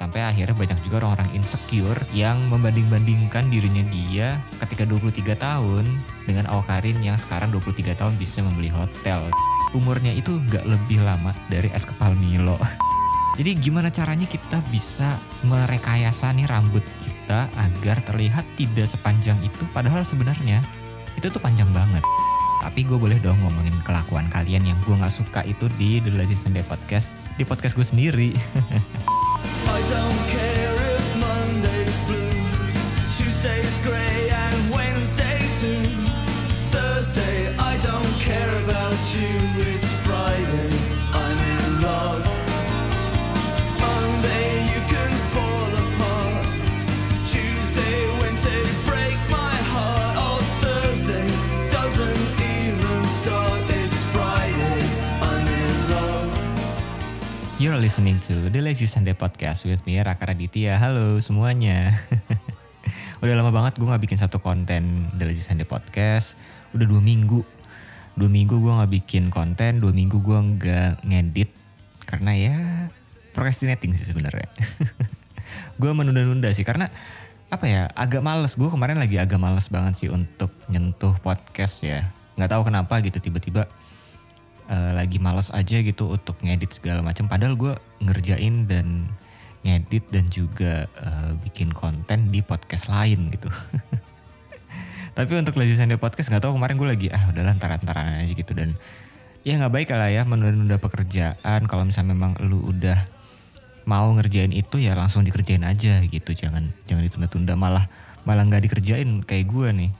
Sampai akhirnya banyak juga orang-orang insecure yang membanding-bandingkan dirinya dia ketika 23 tahun dengan Awkarin yang sekarang 23 tahun bisa membeli hotel. Umurnya itu gak lebih lama dari es kepal Milo. Jadi gimana caranya kita bisa merekayasa nih rambut kita agar terlihat tidak sepanjang itu padahal sebenarnya itu tuh panjang banget. Tapi gue boleh dong ngomongin kelakuan kalian yang gue gak suka itu di The Lazy Sunday Podcast. Di podcast gue sendiri. I don't care if Monday's blue, Tuesday's grey, You're listening to The Lazy Sunday Podcast with me, Raka Raditya. Halo semuanya. Udah lama banget gue gak bikin satu konten The Lazy Sunday Podcast. Udah dua minggu. Dua minggu gue gak bikin konten, dua minggu gue gak ngedit. Karena ya procrastinating sih sebenarnya. gue menunda-nunda sih karena apa ya agak males gue kemarin lagi agak males banget sih untuk nyentuh podcast ya nggak tahu kenapa gitu tiba-tiba eh, lagi males aja gitu untuk ngedit segala macam. Padahal gue ngerjain dan ngedit dan juga eh, bikin konten di podcast lain gitu. Tapi untuk Lazy Sunday Podcast nggak tahu kemarin gue lagi ah udahlah ntar-ntaran aja gitu. Dan ya nggak baik lah ya menunda-nunda pekerjaan. Kalau misalnya memang lu udah mau ngerjain itu ya langsung dikerjain aja gitu. Jangan jangan ditunda-tunda. Malah malah nggak dikerjain kayak gue nih.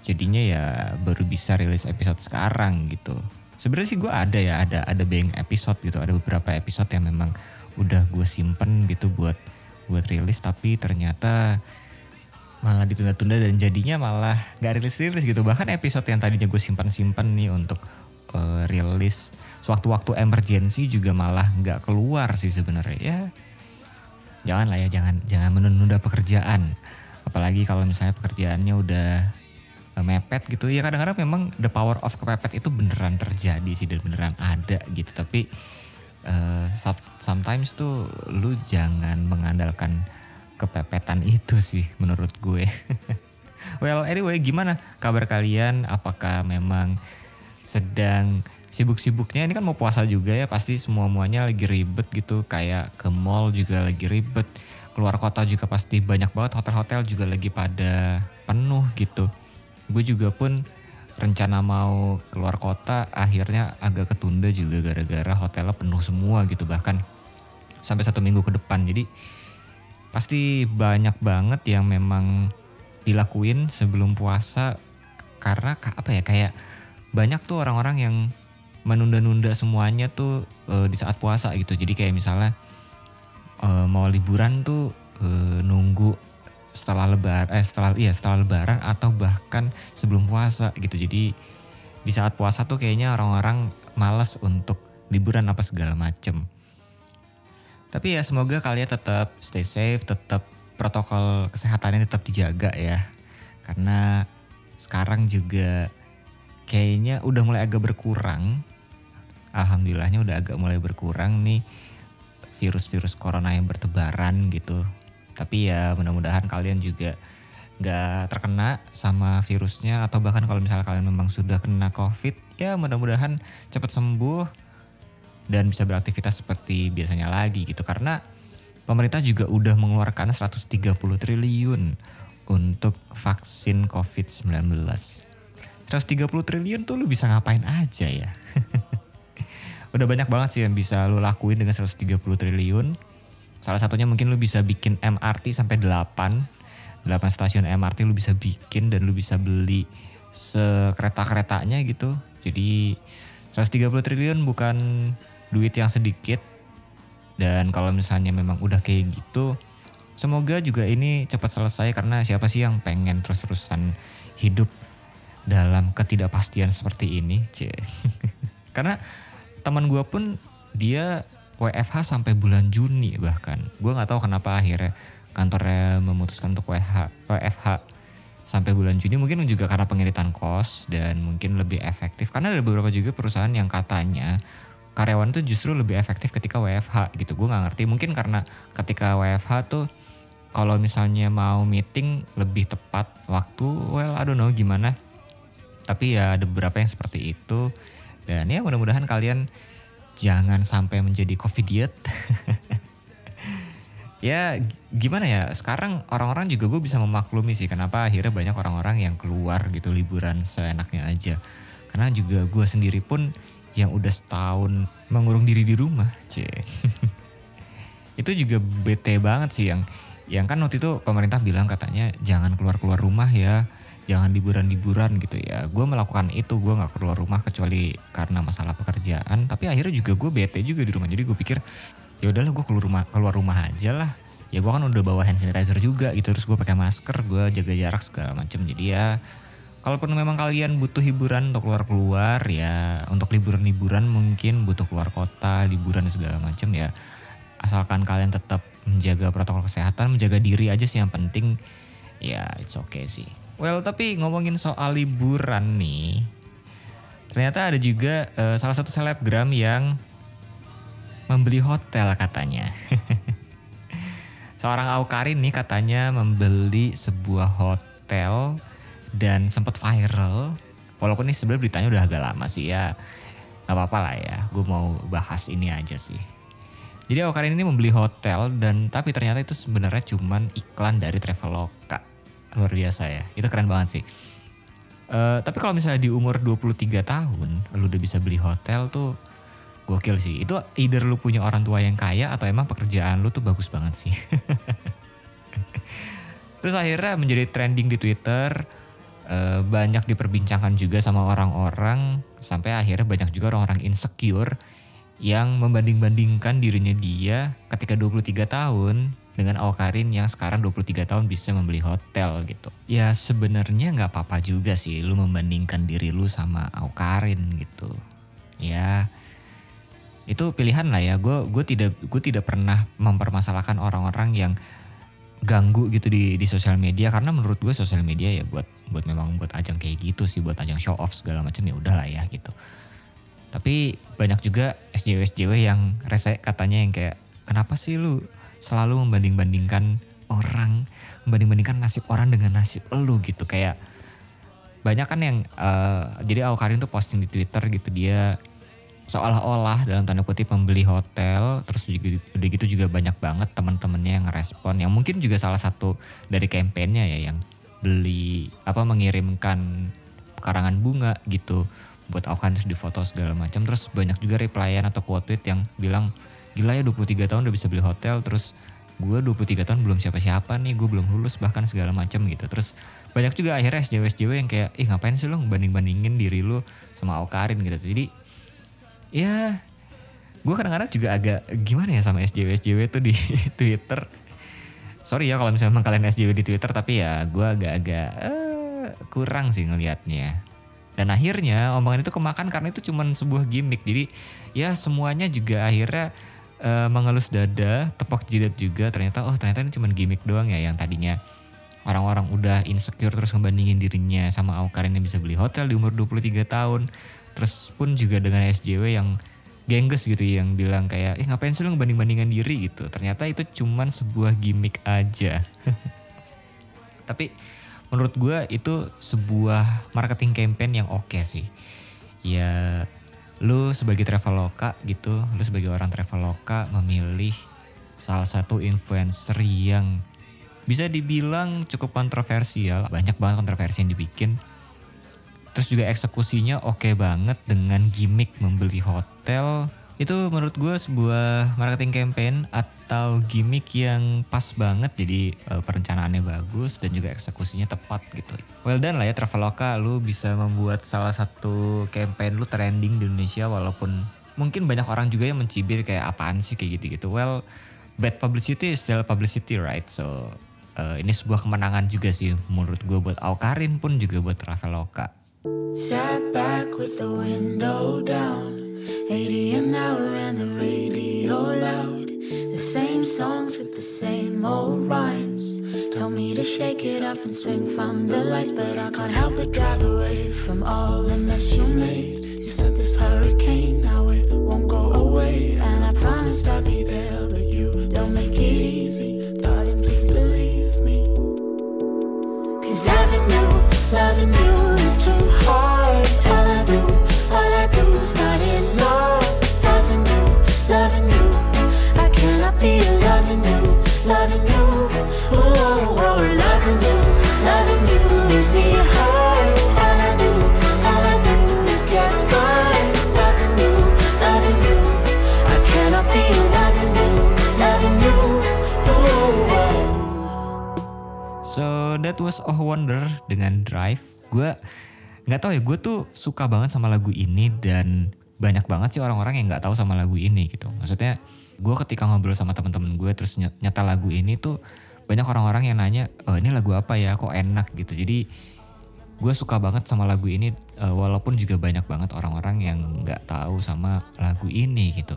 Jadinya ya baru bisa rilis episode sekarang gitu sebenarnya sih gue ada ya ada ada bank episode gitu ada beberapa episode yang memang udah gue simpen gitu buat buat rilis tapi ternyata malah ditunda-tunda dan jadinya malah nggak rilis-rilis gitu. Bahkan episode yang tadinya gue simpan-simpan nih untuk eh, rilis sewaktu-waktu emergency juga malah nggak keluar sih sebenarnya. Ya jangan lah ya jangan jangan menunda pekerjaan. Apalagi kalau misalnya pekerjaannya udah mepet gitu. Ya kadang-kadang memang the power of kepepet itu beneran terjadi sih dan beneran ada gitu. Tapi eh, some- sometimes tuh lu jangan mengandalkan kepepetan itu sih menurut gue. Well anyway gimana kabar kalian? Apakah memang sedang sibuk-sibuknya? Ini kan mau puasa juga ya pasti semua muanya lagi ribet gitu. Kayak ke mall juga lagi ribet. Keluar kota juga pasti banyak banget. Hotel-hotel juga lagi pada penuh gitu gue juga pun rencana mau keluar kota akhirnya agak ketunda juga gara-gara hotelnya penuh semua gitu bahkan sampai satu minggu ke depan. Jadi pasti banyak banget yang memang dilakuin sebelum puasa karena ka- apa ya kayak banyak tuh orang-orang yang menunda-nunda semuanya tuh eh, di saat puasa gitu. Jadi kayak misalnya eh, mau liburan tuh eh, nunggu setelah lebaran eh setelah iya setelah lebaran atau bahkan sebelum puasa gitu jadi di saat puasa tuh kayaknya orang-orang malas untuk liburan apa segala macem tapi ya semoga kalian tetap stay safe, tetap protokol kesehatannya tetap dijaga ya. Karena sekarang juga kayaknya udah mulai agak berkurang. Alhamdulillahnya udah agak mulai berkurang nih virus-virus corona yang bertebaran gitu. Tapi ya mudah-mudahan kalian juga nggak terkena sama virusnya atau bahkan kalau misalnya kalian memang sudah kena covid ya mudah-mudahan cepat sembuh dan bisa beraktivitas seperti biasanya lagi gitu karena pemerintah juga udah mengeluarkan 130 triliun untuk vaksin COVID-19. 130 triliun tuh lu bisa ngapain aja ya? udah banyak banget sih yang bisa lu lakuin dengan 130 triliun. Salah satunya mungkin lu bisa bikin MRT sampai 8. 8 stasiun MRT lu bisa bikin dan lu bisa beli sekereta-keretanya gitu. Jadi 130 triliun bukan duit yang sedikit. Dan kalau misalnya memang udah kayak gitu, semoga juga ini cepat selesai karena siapa sih yang pengen terus-terusan hidup dalam ketidakpastian seperti ini, karena teman gue pun dia WFH sampai bulan Juni bahkan. Gue nggak tahu kenapa akhirnya kantornya memutuskan untuk WH, WFH sampai bulan Juni mungkin juga karena pengiritan kos dan mungkin lebih efektif karena ada beberapa juga perusahaan yang katanya karyawan tuh justru lebih efektif ketika WFH gitu. Gue nggak ngerti mungkin karena ketika WFH tuh kalau misalnya mau meeting lebih tepat waktu, well I don't know gimana. Tapi ya ada beberapa yang seperti itu. Dan ya mudah-mudahan kalian jangan sampai menjadi covidiot. ya gimana ya? Sekarang orang-orang juga gue bisa memaklumi sih kenapa akhirnya banyak orang-orang yang keluar gitu liburan seenaknya aja. Karena juga gue sendiri pun yang udah setahun mengurung diri di rumah cie. Itu juga bete banget sih yang yang kan waktu itu pemerintah bilang katanya jangan keluar keluar rumah ya jangan liburan-liburan gitu ya. Gue melakukan itu gue nggak keluar rumah kecuali karena masalah pekerjaan. Tapi akhirnya juga gue bete juga di rumah. Jadi gue pikir ya udahlah gue keluar rumah keluar rumah aja lah. Ya gue kan udah bawa hand sanitizer juga gitu terus gue pakai masker gue jaga jarak segala macam jadi ya kalaupun memang kalian butuh hiburan untuk keluar keluar ya untuk liburan-liburan mungkin butuh keluar kota liburan segala macam ya asalkan kalian tetap menjaga protokol kesehatan menjaga diri aja sih yang penting ya it's okay sih well tapi ngomongin soal liburan nih ternyata ada juga eh, salah satu selebgram yang membeli hotel katanya seorang Aukarin nih katanya membeli sebuah hotel dan sempat viral. Walaupun ini sebenarnya beritanya udah agak lama sih ya. Gak apa-apa lah ya, gue mau bahas ini aja sih. Jadi Aukarin ini membeli hotel dan tapi ternyata itu sebenarnya cuman iklan dari Traveloka. Luar biasa ya, itu keren banget sih. Eh, tapi kalau misalnya di umur 23 tahun lu udah bisa beli hotel tuh gokil sih. Itu either lu punya orang tua yang kaya atau emang pekerjaan lu tuh bagus banget sih. Terus akhirnya menjadi trending di Twitter, eh, banyak diperbincangkan juga sama orang-orang, sampai akhirnya banyak juga orang-orang insecure yang membanding-bandingkan dirinya dia ketika 23 tahun dengan Awkarin yang sekarang 23 tahun bisa membeli hotel gitu. Ya sebenarnya nggak apa-apa juga sih lu membandingkan diri lu sama Awkarin gitu. Ya itu pilihan lah ya gue gue tidak gue tidak pernah mempermasalahkan orang-orang yang ganggu gitu di di sosial media karena menurut gue sosial media ya buat buat memang buat ajang kayak gitu sih buat ajang show off segala macam ya udahlah ya gitu tapi banyak juga SJW SJW yang rese katanya yang kayak kenapa sih lu selalu membanding-bandingkan orang membanding-bandingkan nasib orang dengan nasib lu gitu. Kayak banyak kan yang eh, jadi Awkarin tuh posting di Twitter gitu dia seolah-olah dalam tanda kutip membeli hotel terus juga, udah gitu juga banyak banget teman-temannya yang ngerespon yang mungkin juga salah satu dari kampanyenya ya yang beli apa mengirimkan karangan bunga gitu buat Aukan terus difoto segala macam. Terus banyak juga replyan atau quote tweet yang bilang gila ya 23 tahun udah bisa beli hotel terus gue 23 tahun belum siapa-siapa nih gue belum lulus bahkan segala macam gitu. Terus banyak juga akhirnya SJW SJW yang kayak ih ngapain sih lo banding-bandingin diri lu sama Aukarin gitu. Jadi ya gue kadang-kadang juga agak gimana ya sama SJW SJW tuh di Twitter. Sorry ya kalau misalnya kalian SJW di Twitter tapi ya gue agak-agak eh, kurang sih ngelihatnya dan akhirnya omongan itu kemakan karena itu cuman sebuah gimmick. Jadi ya semuanya juga akhirnya eh, mengelus dada tepok jidat juga ternyata oh ternyata ini cuman gimmick doang ya yang tadinya. Orang-orang udah insecure terus ngebandingin dirinya sama Aukarin yang bisa beli hotel di umur 23 tahun. Terus pun juga dengan SJW yang gengges gitu yang bilang kayak eh ngapain sih lu ngebanding-bandingkan diri? gitu. Ternyata itu cuman sebuah gimmick aja. Tapi menurut gue itu sebuah marketing campaign yang oke sih. Ya lu sebagai traveloka gitu lu sebagai orang traveloka memilih salah satu influencer yang bisa dibilang cukup kontroversial banyak banget kontroversi yang dibikin Terus juga eksekusinya oke banget dengan gimmick membeli hotel. Itu menurut gue sebuah marketing campaign atau gimmick yang pas banget. Jadi eh, perencanaannya bagus dan juga eksekusinya tepat gitu. Well done lah ya Traveloka lu bisa membuat salah satu campaign lu trending di Indonesia walaupun mungkin banyak orang juga yang mencibir kayak apaan sih kayak gitu-gitu. Well bad publicity is still publicity right? So eh, ini sebuah kemenangan juga sih menurut gue buat Aukarin pun juga buat Traveloka. Sat back with the window down, 80 an hour and the radio loud. The same songs with the same old rhymes. Told me to shake it off and swing from the lights, but I can't help but drive away from all the mess you made. You said this hurricane, now it won't go away. And I promised I'd be there, but that was a wonder dengan Drive. Gue nggak tahu ya, gue tuh suka banget sama lagu ini dan banyak banget sih orang-orang yang nggak tahu sama lagu ini gitu. Maksudnya gue ketika ngobrol sama teman-teman gue terus ny- nyata lagu ini tuh banyak orang-orang yang nanya, oh ini lagu apa ya, kok enak gitu. Jadi gue suka banget sama lagu ini eh, walaupun juga banyak banget orang-orang yang nggak tahu sama lagu ini gitu.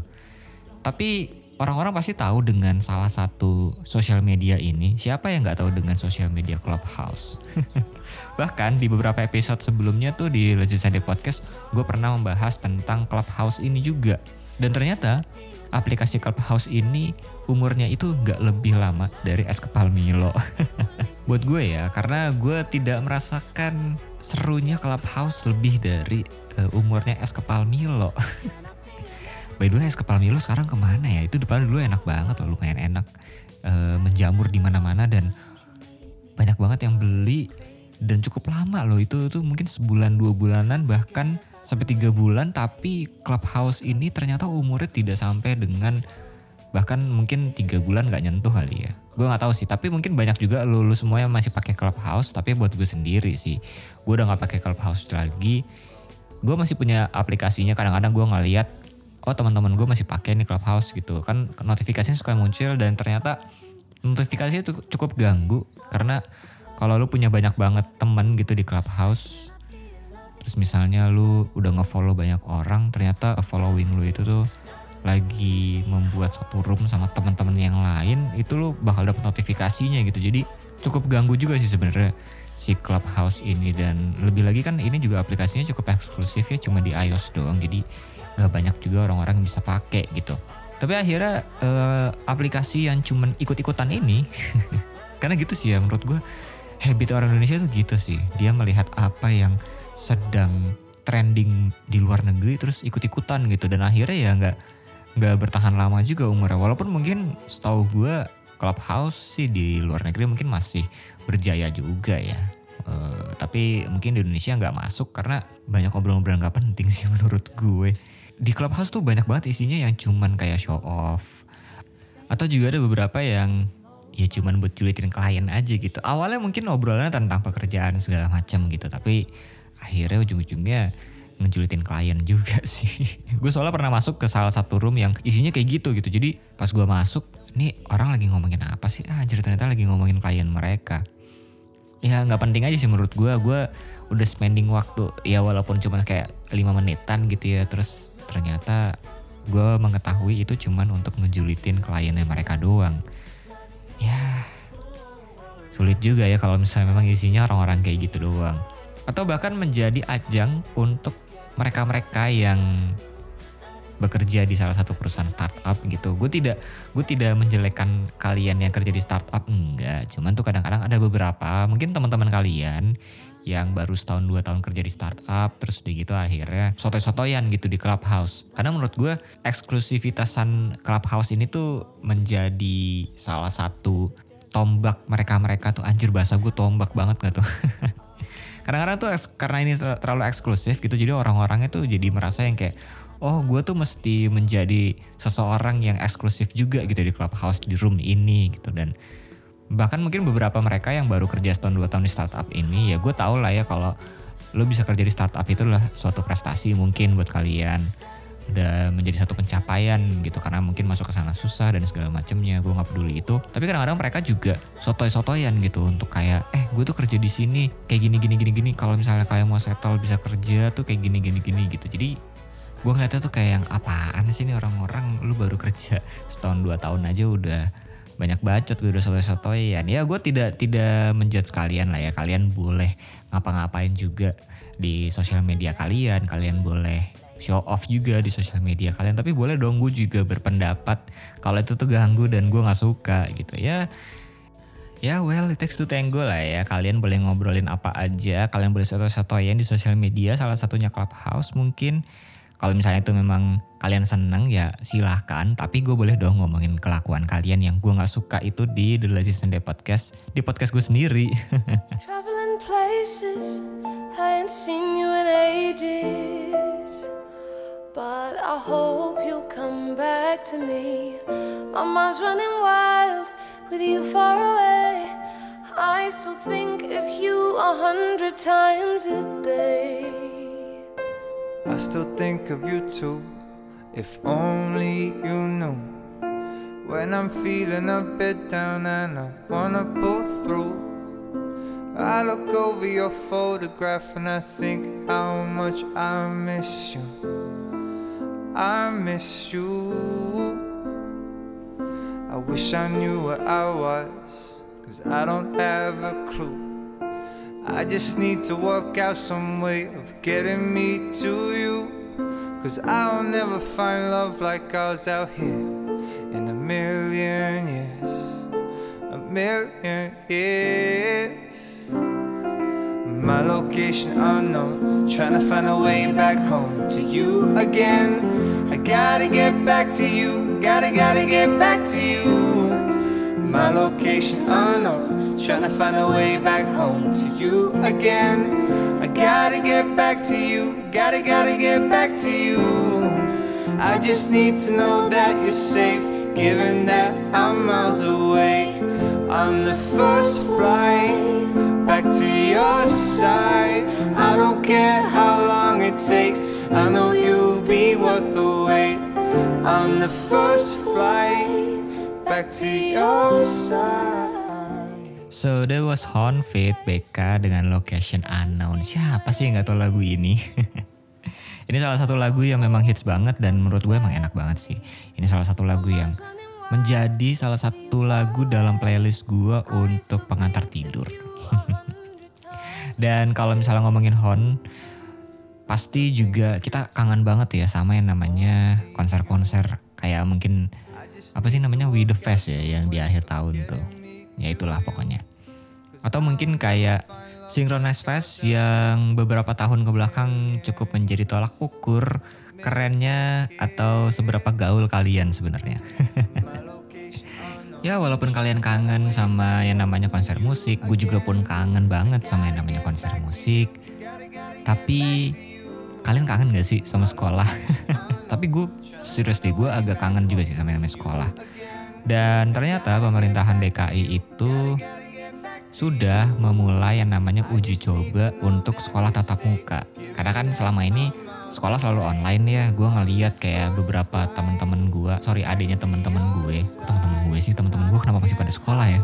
Tapi orang-orang pasti tahu dengan salah satu sosial media ini. Siapa yang nggak tahu dengan sosial media Clubhouse? Bahkan di beberapa episode sebelumnya tuh di Lazy Sunday Podcast, gue pernah membahas tentang Clubhouse ini juga. Dan ternyata aplikasi Clubhouse ini umurnya itu nggak lebih lama dari es kepal Milo. Buat gue ya, karena gue tidak merasakan serunya Clubhouse lebih dari eh, umurnya es kepal Milo. By the way es kepal Milo sekarang ke mana ya? Itu depan dulu enak banget loh, lumayan enak. Eh, menjamur di mana-mana dan banyak banget yang beli dan cukup lama loh. Itu tuh mungkin sebulan dua bulanan bahkan sampai tiga bulan. Tapi clubhouse ini ternyata umurnya tidak sampai dengan bahkan mungkin tiga bulan nggak nyentuh kali ya. Gue nggak tahu sih tapi mungkin banyak juga lo, lo semua yang masih pakai clubhouse tapi buat gue sendiri sih. Gue udah nggak pakai clubhouse lagi. Gue masih punya aplikasinya kadang-kadang gue ngeliat oh teman-teman gue masih pakai nih clubhouse gitu. Kan notifikasinya suka muncul dan ternyata notifikasinya tuh cukup ganggu karena kalau lu punya banyak banget temen gitu di clubhouse terus misalnya lu udah ngefollow banyak orang ternyata following lu itu tuh lagi membuat satu room sama teman-teman yang lain itu lu bakal dapet notifikasinya gitu. Jadi cukup ganggu juga sih sebenarnya si clubhouse ini. Dan lebih lagi kan ini juga aplikasinya cukup eksklusif ya cuma di iOS doang. Jadi nggak banyak juga orang-orang yang bisa pakai gitu. Tapi akhirnya eh, aplikasi yang cuman ikut-ikutan ini karena gitu sih ya menurut gue habit orang Indonesia tuh gitu sih. Dia melihat apa yang sedang trending di luar negeri terus ikut-ikutan gitu. Dan akhirnya ya nggak nggak bertahan lama juga umurnya. Walaupun mungkin setahu gue clubhouse sih di luar negeri mungkin masih berjaya juga ya. Eh, tapi mungkin di Indonesia nggak masuk karena banyak obrolan-obrolan nggak penting sih menurut gue di clubhouse tuh banyak banget isinya yang cuman kayak show off atau juga ada beberapa yang ya cuman buat julitin klien aja gitu. Awalnya mungkin obrolannya tentang pekerjaan segala macam gitu, tapi akhirnya ujung-ujungnya ngejulitin klien juga sih. gue soalnya pernah masuk ke salah satu room yang isinya kayak gitu gitu. Jadi pas gue masuk, nih orang lagi ngomongin apa sih? Ah, anjir ternyata lagi ngomongin klien mereka. Ya nggak penting aja sih menurut gue. Gue udah spending waktu ya walaupun cuma kayak 5 menitan gitu ya. Terus ternyata gue mengetahui itu cuman untuk ngejulitin kliennya mereka doang ya sulit juga ya kalau misalnya memang isinya orang-orang kayak gitu doang. Atau bahkan menjadi ajang untuk mereka-mereka yang bekerja di salah satu perusahaan startup gitu. Gue tidak gue tidak menjelekkan kalian yang kerja di startup enggak. Cuman tuh kadang-kadang ada beberapa mungkin teman-teman kalian yang baru setahun dua tahun kerja di startup terus udah gitu akhirnya sotoy-sotoyan gitu di clubhouse karena menurut gue eksklusivitasan clubhouse ini tuh menjadi salah satu tombak mereka-mereka tuh anjir bahasa gue tombak banget gak tuh kadang-kadang tuh karena ini ter- terlalu eksklusif gitu jadi orang-orangnya tuh jadi merasa yang kayak oh gue tuh mesti menjadi seseorang yang eksklusif juga gitu di clubhouse di room ini gitu. Dan bahkan mungkin beberapa mereka yang baru kerja setahun dua tahun di startup ini ya gue tau lah ya kalau lo bisa kerja di startup itu adalah suatu prestasi mungkin buat kalian udah menjadi satu pencapaian gitu karena mungkin masuk ke sana susah dan segala macemnya gue nggak peduli itu. Tapi kadang-kadang mereka juga sotoy-sotoyan gitu untuk kayak eh gue tuh kerja di sini kayak gini gini gini gini. Kalau misalnya kalian mau settle bisa kerja tuh kayak gini gini gini gitu. Jadi gue ngeliatnya tuh kayak yang apaan sih ini orang-orang? Lu baru kerja setahun dua tahun aja udah banyak bacot gue udah sotoy-sotoyan. Ya gue tidak tidak menjudge kalian lah ya. Kalian boleh ngapa-ngapain juga di sosial media kalian. Kalian boleh show off juga di sosial media kalian tapi boleh dong gue juga berpendapat kalau itu tuh ganggu dan gue nggak suka gitu ya Ya well, it takes two tango lah ya. Kalian boleh ngobrolin apa aja. Kalian boleh satu-satuan di sosial media. Salah satunya Clubhouse mungkin. Kalau misalnya itu memang kalian seneng ya silahkan. Tapi gue boleh dong ngomongin kelakuan kalian yang gue nggak suka itu di The Lazy Sunday Podcast. Di podcast gue sendiri. Traveling places, I ain't seen you in ages. But I hope you'll come back to me. My mind's running wild with you far away. I still think of you a hundred times a day. I still think of you too, if only you knew. When I'm feeling a bit down and I wanna pull through, I look over your photograph and I think how much I miss you. I miss you. I wish I knew where I was, cause I don't have a clue. I just need to work out some way of getting me to you. Cause I'll never find love like ours out here in a million years. A million years. My location oh unknown, trying to find a way back home to you again. I gotta get back to you, gotta, gotta get back to you. My location oh unknown, trying to find a way back home to you again. I gotta get back to you, gotta, gotta get back to you. I just need to know that you're safe, given that I'm miles away. I'm the first flight back to your side. I don't care how long it takes, I know you'll be worth the wait. I'm the first flight back to your side. So that was Horn Fit BK dengan location unknown. Siapa sih nggak tahu lagu ini? ini salah satu lagu yang memang hits banget dan menurut gue emang enak banget sih. Ini salah satu lagu yang menjadi salah satu lagu dalam playlist gue untuk pengantar tidur. dan kalau misalnya ngomongin Horn, pasti juga kita kangen banget ya sama yang namanya konser-konser kayak mungkin apa sih namanya We The Fest ya yang di akhir tahun tuh. Ya itulah pokoknya. Atau mungkin kayak Synchronize Fest yang beberapa tahun ke belakang cukup menjadi tolak ukur kerennya atau seberapa gaul kalian sebenarnya. ya walaupun kalian kangen sama yang namanya konser musik, gue juga pun kangen banget sama yang namanya konser musik. Tapi kalian kangen gak sih sama sekolah? Tapi gue serius deh, gue agak kangen juga sih sama yang namanya sekolah. Dan ternyata pemerintahan DKI itu sudah memulai yang namanya uji coba untuk sekolah tatap muka. Karena kan selama ini sekolah selalu online ya. Gue ngeliat kayak beberapa teman-teman gue, sorry adanya teman-teman gue, teman-teman gue sih teman-teman gue kenapa masih pada sekolah ya?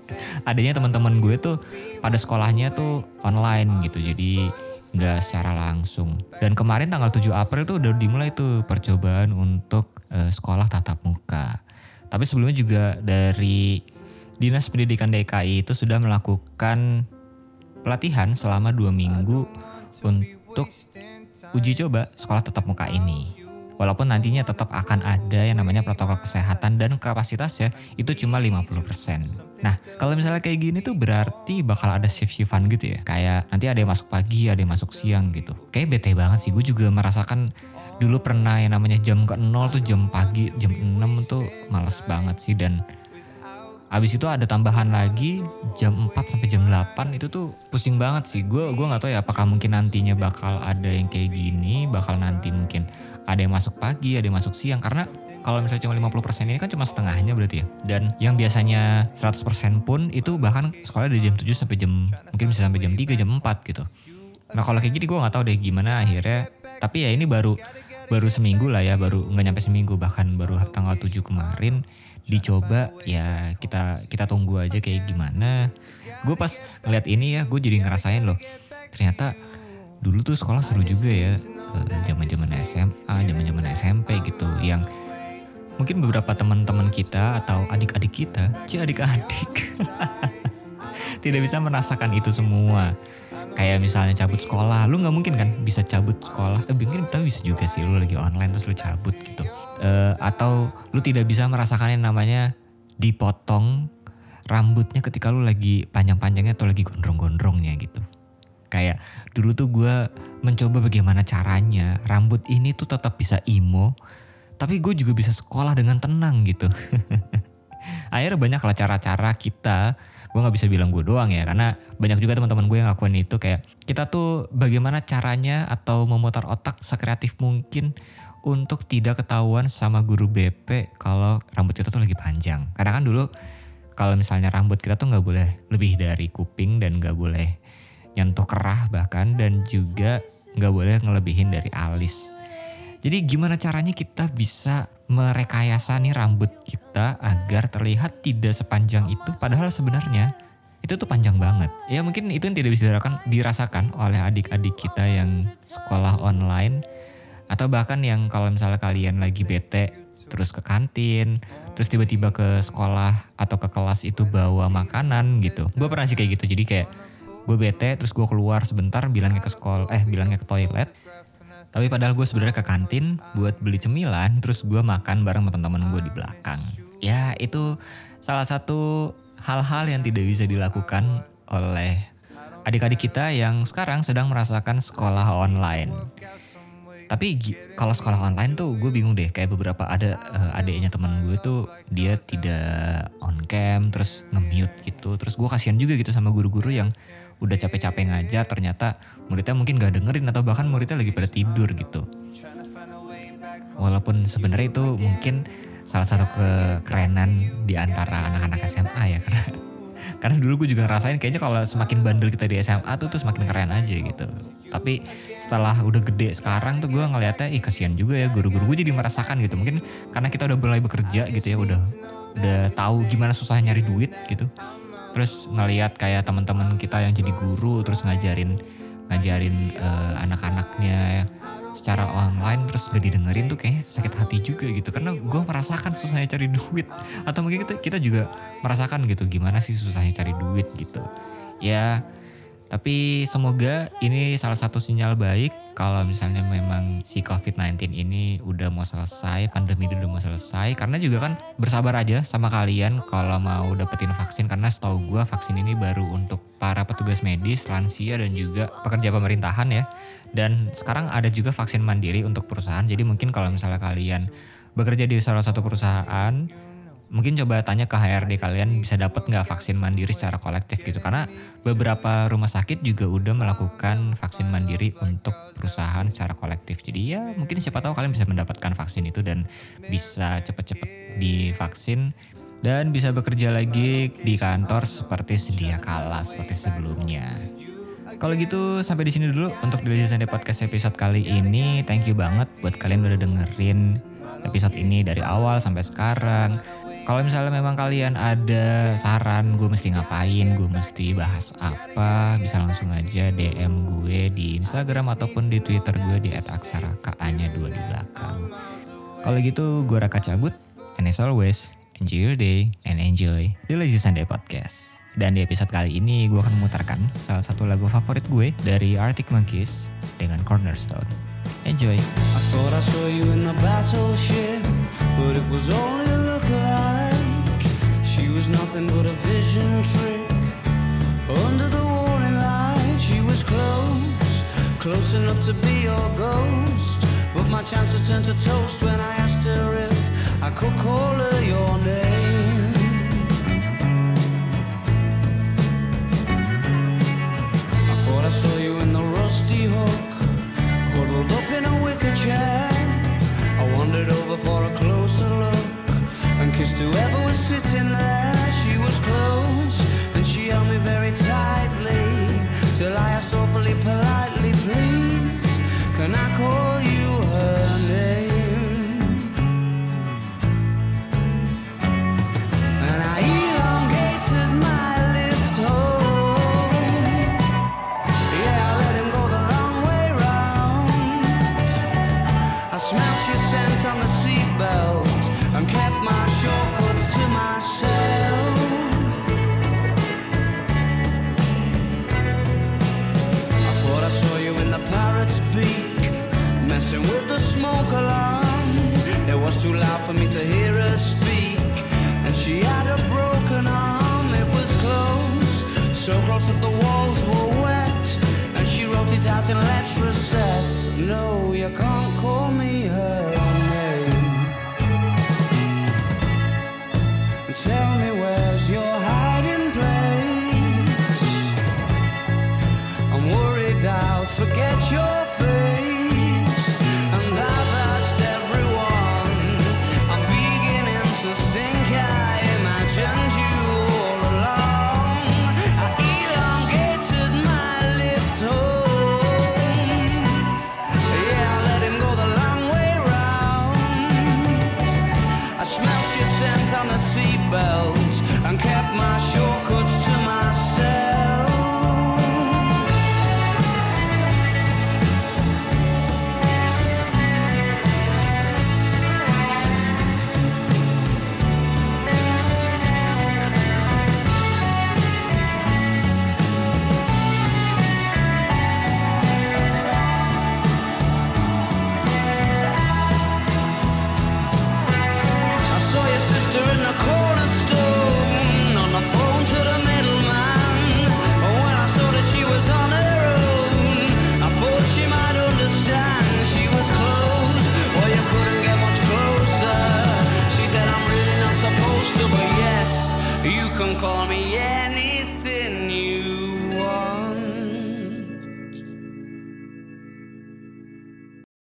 adanya teman-teman gue tuh pada sekolahnya tuh online gitu. Jadi nggak secara langsung. Dan kemarin tanggal 7 April tuh udah dimulai tuh percobaan untuk eh, sekolah tatap muka. Tapi sebelumnya juga dari Dinas Pendidikan DKI itu sudah melakukan pelatihan selama dua minggu untuk uji coba sekolah tatap muka ini. Walaupun nantinya tetap akan ada yang namanya protokol kesehatan dan kapasitasnya itu cuma 50%. Nah, kalau misalnya kayak gini tuh berarti bakal ada shift-shiftan gitu ya. Kayak nanti ada yang masuk pagi, ada yang masuk siang gitu. Kayak bete banget sih. Gue juga merasakan dulu pernah yang namanya jam ke 0 tuh jam pagi, jam 6 tuh males banget sih. Dan Abis itu ada tambahan lagi jam 4 sampai jam 8 itu tuh pusing banget sih. Gue gua nggak tahu ya apakah mungkin nantinya bakal ada yang kayak gini, bakal nanti mungkin ada yang masuk pagi, ada yang masuk siang karena kalau misalnya cuma 50% ini kan cuma setengahnya berarti ya. Dan yang biasanya 100% pun itu bahkan sekolah dari jam 7 sampai jam mungkin bisa sampai jam 3, jam 4 gitu. Nah kalau kayak gini gue nggak tahu deh gimana akhirnya. Tapi ya ini baru baru seminggu lah ya, baru nggak nyampe seminggu bahkan baru tanggal 7 kemarin dicoba ya kita kita tunggu aja kayak gimana. Gue pas ngeliat ini ya gue jadi ngerasain loh ternyata dulu tuh sekolah seru juga ya zaman zaman SMA, zaman zaman SMP gitu yang mungkin beberapa teman-teman kita atau adik-adik kita, cie adik-adik tidak bisa merasakan itu semua. Kayak misalnya cabut sekolah, lu nggak mungkin kan bisa cabut sekolah. Eh mungkin tapi bisa juga sih lu lagi online terus lu cabut gitu. Eh, atau lu tidak bisa merasakan yang namanya dipotong rambutnya ketika lu lagi panjang-panjangnya atau lagi gondrong-gondrongnya gitu. Kayak dulu tuh gue mencoba bagaimana caranya rambut ini tuh tetap bisa imo, tapi gue juga bisa sekolah dengan tenang gitu. Akhirnya banyak lah cara-cara kita, gue nggak bisa bilang gue doang ya, karena banyak juga teman-teman gue yang ngelakuin itu kayak kita tuh bagaimana caranya atau memutar otak sekreatif mungkin untuk tidak ketahuan sama guru BP kalau rambut kita tuh lagi panjang. Karena kan dulu kalau misalnya rambut kita tuh nggak boleh lebih dari kuping dan nggak boleh nyentuh kerah bahkan dan juga nggak boleh ngelebihin dari alis. Jadi gimana caranya kita bisa merekayasa nih rambut kita agar terlihat tidak sepanjang itu padahal sebenarnya itu tuh panjang banget. Ya mungkin itu yang tidak bisa dirasakan, dirasakan oleh adik-adik kita yang sekolah online atau bahkan yang kalau misalnya kalian lagi bete terus ke kantin, terus tiba-tiba ke sekolah atau ke kelas itu bawa makanan gitu. Gue pernah sih kayak gitu. Jadi kayak gue bete terus gue keluar sebentar bilangnya ke sekolah eh bilangnya ke toilet tapi padahal gue sebenarnya ke kantin buat beli cemilan, terus gue makan bareng teman-teman gue di belakang. Ya itu salah satu hal-hal yang tidak bisa dilakukan oleh adik-adik kita yang sekarang sedang merasakan sekolah online. Tapi kalau sekolah online tuh gue bingung deh kayak beberapa ada eh, adiknya teman gue tuh dia tidak on cam terus nge-mute gitu. Terus gue kasihan juga gitu sama guru-guru yang udah capek-capek ngajar ternyata muridnya mungkin gak dengerin atau bahkan muridnya lagi pada tidur gitu. Walaupun sebenarnya itu mungkin salah satu kekerenan di antara anak-anak SMA ya karena karena dulu gue juga ngerasain kayaknya kalau semakin bandel kita di SMA tuh tuh semakin keren aja gitu. Tapi setelah udah gede sekarang tuh gue ngeliatnya ih kasihan juga ya guru-guru gue jadi merasakan gitu. Mungkin karena kita udah mulai bekerja gitu ya udah udah tahu gimana susah nyari duit gitu. Terus ngeliat kayak teman-teman kita yang jadi guru terus ngajarin ngajarin eh, anak-anaknya secara online terus gak didengerin tuh kayak sakit hati juga gitu. Karena gue merasakan susahnya cari duit. Atau mungkin kita kita juga merasakan gitu gimana sih susahnya cari duit gitu. Ya tapi semoga ini salah satu sinyal baik kalau misalnya memang si COVID-19 ini udah mau selesai, pandemi udah mau selesai. Karena juga kan bersabar aja sama kalian kalau mau dapetin vaksin. Karena setahu gue vaksin ini baru untuk para petugas medis, lansia dan juga pekerja pemerintahan ya. Dan sekarang ada juga vaksin mandiri untuk perusahaan. Jadi mungkin kalau misalnya kalian bekerja di salah satu perusahaan, mungkin coba tanya ke HRD kalian bisa dapat nggak vaksin mandiri secara kolektif gitu karena beberapa rumah sakit juga udah melakukan vaksin mandiri untuk perusahaan secara kolektif jadi ya mungkin siapa tahu kalian bisa mendapatkan vaksin itu dan bisa cepet-cepet divaksin dan bisa bekerja lagi di kantor seperti sedia kala seperti sebelumnya. Kalau gitu sampai di sini dulu untuk di Sunday Podcast episode kali ini. Thank you banget buat kalian udah dengerin episode ini dari awal sampai sekarang. Kalau misalnya memang kalian ada saran gue mesti ngapain, gue mesti bahas apa, bisa langsung aja DM gue di Instagram ataupun di Twitter gue di @aksaraka-nya dua di belakang. Kalau gitu gue Raka cabut, and as always, enjoy your day and enjoy the Lazy Sunday Podcast. Dan di episode kali ini gue akan memutarkan salah satu lagu favorit gue dari Arctic Monkeys dengan Cornerstone. Enjoy! I thought I saw you in the battleship, but it was only a look-alike. She was nothing but a vision trick. Under the warning light, she was close, close enough to be your ghost. But my chances turned to toast when I asked her if I could call her your name. I thought I saw you in the rusty hook, huddled up in a wicker chair. so close that the walls were wet. And she wrote it out in letter sets. No, you can't call me her.